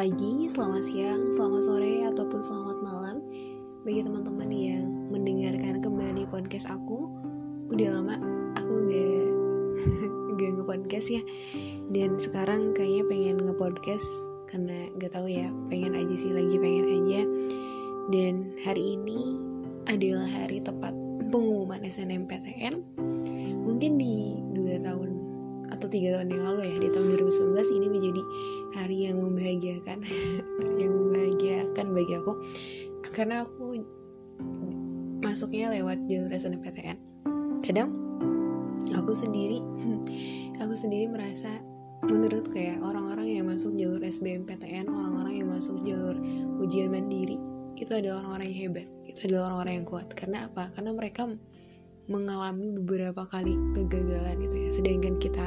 pagi, selamat siang, selamat sore, ataupun selamat malam. Bagi teman-teman yang mendengarkan kembali podcast aku Udah lama aku gak, gak nge-podcast ya. Dan sekarang kayaknya pengen nge-podcast Karena gak tahu ya, pengen aja sih, lagi pengen aja. Dan hari ini adalah hari tepat pengumuman SNMPTN Mungkin di dua tahun atau tiga tahun yang lalu ya di tahun 2019 ini menjadi hari yang membahagiakan. Yang membahagiakan bagi aku. Karena aku masuknya lewat jalur SNMPTN kadang aku sendiri aku sendiri merasa menurut kayak orang-orang yang masuk jalur SBMPTN orang-orang yang masuk jalur ujian mandiri itu adalah orang-orang yang hebat itu adalah orang-orang yang kuat. Karena apa? Karena mereka mengalami beberapa kali kegagalan gitu ya. Sedangkan kita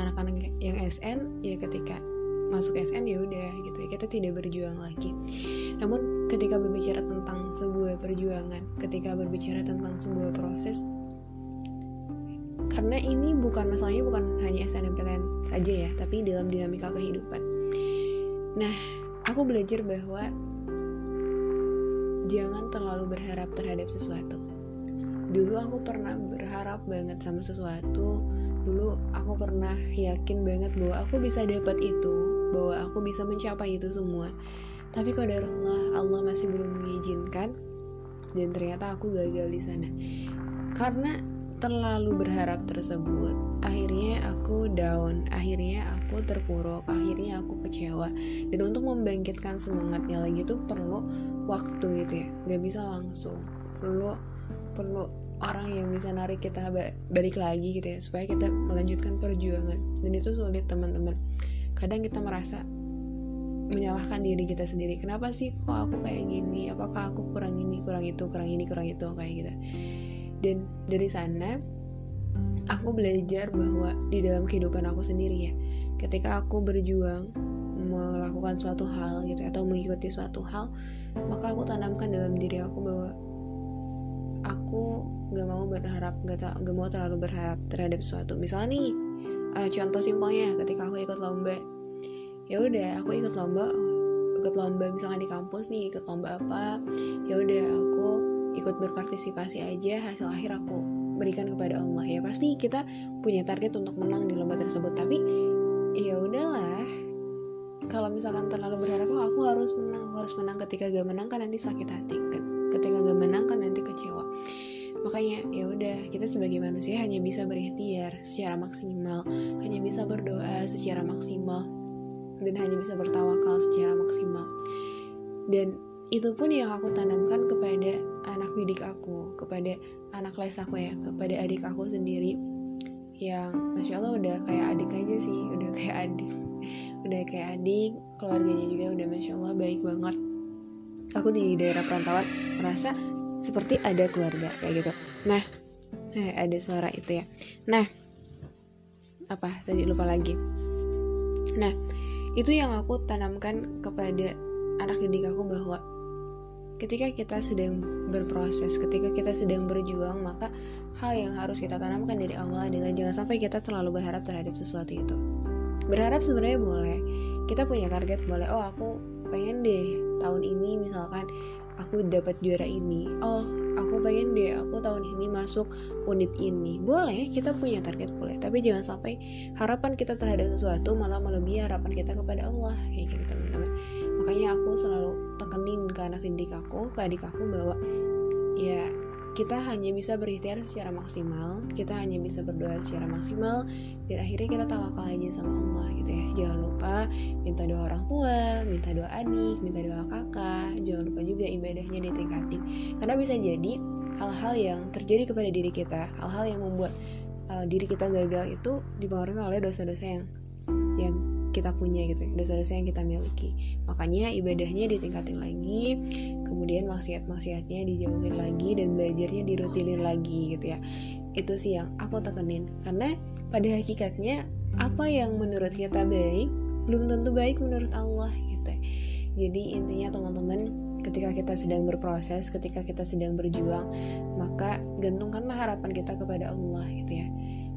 anak-anak yang SN ya ketika masuk SN ya udah gitu ya kita tidak berjuang lagi. Namun ketika berbicara tentang sebuah perjuangan ketika berbicara tentang sebuah proses karena ini bukan masalahnya bukan hanya SNMPTN saja ya tapi dalam dinamika kehidupan. Nah aku belajar bahwa jangan terlalu berharap terhadap sesuatu dulu aku pernah berharap banget sama sesuatu. Dulu aku pernah yakin banget bahwa aku bisa dapat itu bahwa aku bisa mencapai itu semua. Tapi Allah Allah masih belum mengizinkan dan ternyata aku gagal di sana. Karena terlalu berharap tersebut akhirnya aku down akhirnya aku terpuruk akhirnya aku kecewa. Dan untuk membangkitkan semangatnya lagi tuh perlu waktu gitu ya nggak bisa langsung. Perlu perlu orang yang bisa narik kita balik lagi gitu ya supaya kita melanjutkan perjuangan. Dan itu sulit teman-teman. Kadang kita merasa menyalahkan diri kita sendiri. Kenapa sih kok aku kayak gini? Apakah aku kurang ini kurang itu kurang ini kurang itu kayak gitu. Dan dari sana aku belajar bahwa di dalam kehidupan aku sendiri ya ketika aku berjuang melakukan suatu hal gitu atau mengikuti suatu hal maka aku tanamkan dalam diri aku bahwa aku gak mau berharap gak, gak mau terlalu berharap terhadap sesuatu. Misalnya nih uh, contoh simpelnya ketika aku ikut lomba. Ya udah aku ikut lomba ikut lomba misalnya di kampus nih ikut lomba apa ya udah aku ikut berpartisipasi aja hasil akhir aku berikan kepada Allah. Ya pasti kita punya target untuk menang di lomba tersebut tapi ya udahlah. Kalau misalkan terlalu berharap oh aku harus menang aku harus menang ketika gak menang kan nanti sakit hati ketika gak menang kan nanti kecewa makanya ya udah kita sebagai manusia hanya bisa berikhtiar secara maksimal hanya bisa berdoa secara maksimal dan hanya bisa bertawakal secara maksimal. Dan itu pun yang aku tanamkan kepada anak didik aku kepada anak les aku ya kepada adik aku sendiri yang masya allah udah kayak adik aja sih udah kayak adik udah kayak adik keluarganya juga udah masya allah baik banget. Aku di daerah perantauan merasa seperti ada keluarga kayak gitu. Nah eh, ada suara itu ya. Nah apa? Tadi lupa lagi. Nah itu yang aku tanamkan kepada anak didik aku bahwa ketika kita sedang berproses, ketika kita sedang berjuang, maka hal yang harus kita tanamkan dari awal adalah jangan sampai kita terlalu berharap terhadap sesuatu itu. Berharap sebenarnya boleh, kita punya target boleh. Oh aku pengen deh tahun ini misalkan aku dapat juara ini. Oh aku pengen deh aku tahun ini masuk unip ini. Boleh kita punya target boleh. Tapi jangan sampai harapan kita terhadap sesuatu malah melebihi harapan kita kepada Allah. Kayak gitu teman-teman. Makanya aku selalu tekenin ke anak didik aku ke adik aku bahwa ya kita hanya bisa berikhtiar secara maksimal kita hanya bisa berdoa secara maksimal dan akhirnya kita tawakal aja sama Allah gitu ya. Jangan lupa minta doa orang tua minta doa adik minta doa kakak jangan lupa juga ibadahnya ditingkatin karena bisa jadi hal-hal yang terjadi kepada diri kita hal-hal yang membuat uh, diri kita gagal itu dipengaruhi oleh dosa-dosa yang yang kita punya gitu dosa-dosa yang kita miliki. Makanya ibadahnya ditingkatin lagi kemudian maksiat-maksiatnya dijauhin lagi dan belajarnya dirutinin lagi gitu ya. Itu sih yang aku tekenin. Karena pada hakikatnya apa yang menurut kita baik belum tentu baik menurut Allah jadi intinya teman-teman ketika kita sedang berproses ketika kita sedang berjuang maka gantungkanlah harapan kita kepada Allah gitu ya.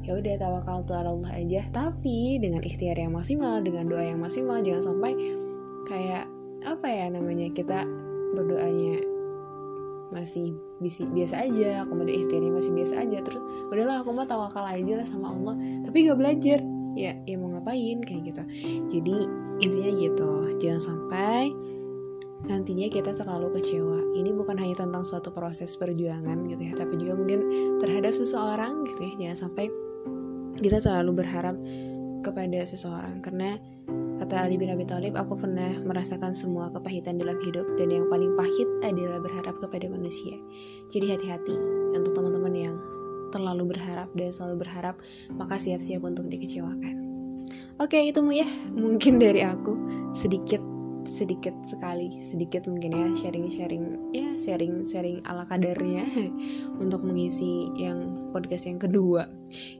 Ya udah tawakal tuh Allah aja. Tapi dengan ikhtiar yang maksimal dengan doa yang maksimal jangan sampai kayak apa ya namanya kita berdoanya masih bisi, biasa aja kemudian ikhtiarnya masih biasa aja. Terus udahlah aku mah tawakal aja lah sama Allah tapi nggak belajar ya ya mau ngapain kayak gitu. Jadi intinya gitu. Jangan sampai nantinya kita terlalu kecewa. Ini bukan hanya tentang suatu proses perjuangan gitu ya tapi juga mungkin terhadap seseorang gitu ya. Jangan sampai kita terlalu berharap kepada seseorang. Karena Kata Ali bin Abi Thalib, aku pernah merasakan semua kepahitan dalam hidup dan yang paling pahit adalah berharap kepada manusia. Jadi hati-hati untuk teman-teman yang terlalu berharap dan selalu berharap, maka siap-siap untuk dikecewakan. Oke, itu mu ya. Mungkin dari aku sedikit sedikit sekali sedikit mungkin ya sharing sharing ya sharing sharing ala kadarnya untuk mengisi yang podcast yang kedua.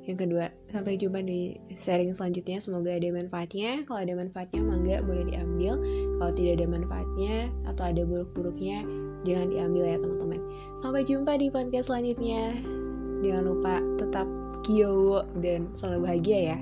Yang kedua sampai jumpa di sharing selanjutnya. Semoga ada manfaatnya. Kalau ada manfaatnya mangga boleh diambil. Kalau tidak ada manfaatnya atau ada buruk-buruknya jangan diambil ya teman-teman. Sampai jumpa di podcast selanjutnya jangan lupa tetap kio dan selalu bahagia ya